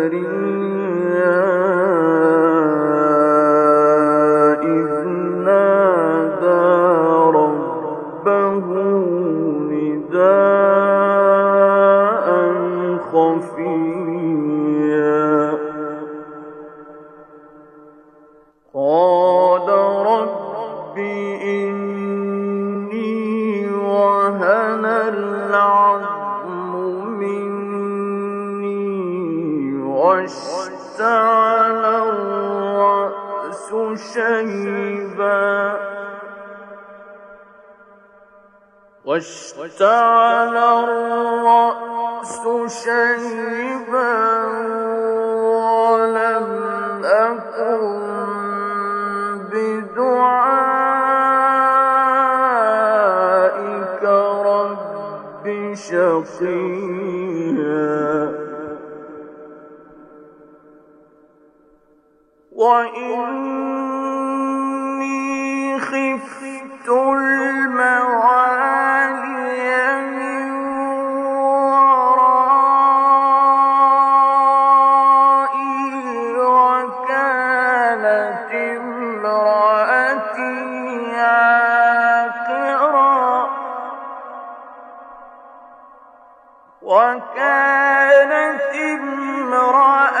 زكريا واشتعل الرأس شيبا. واشتعل الرأس شيبا ولم أكن بدعائك رب شقيا. وإني خفت الموالي من ورائي وكانت امرأتي وكانت امرأتي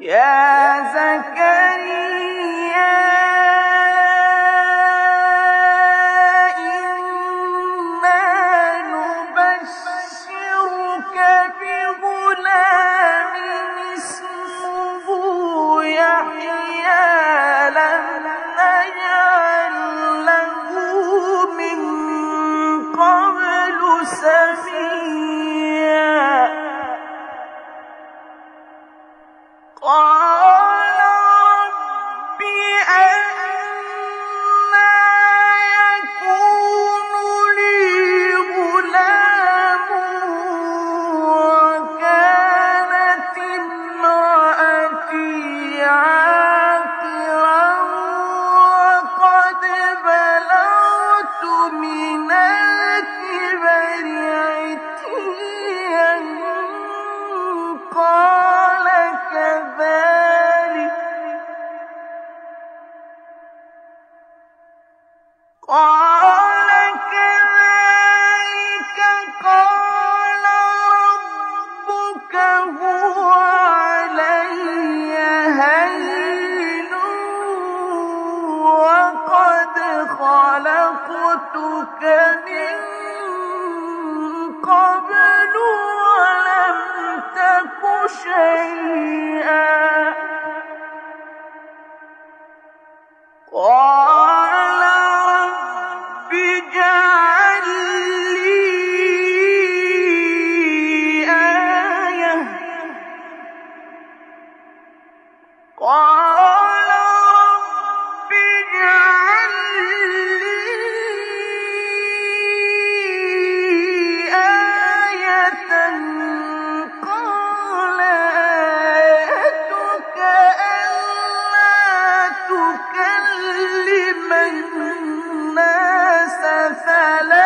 يا زكريا. فلا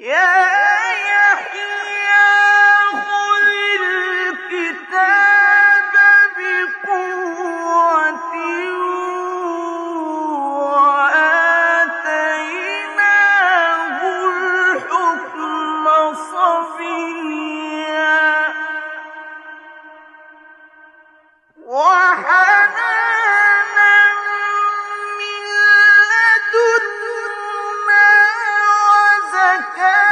يا Yeah.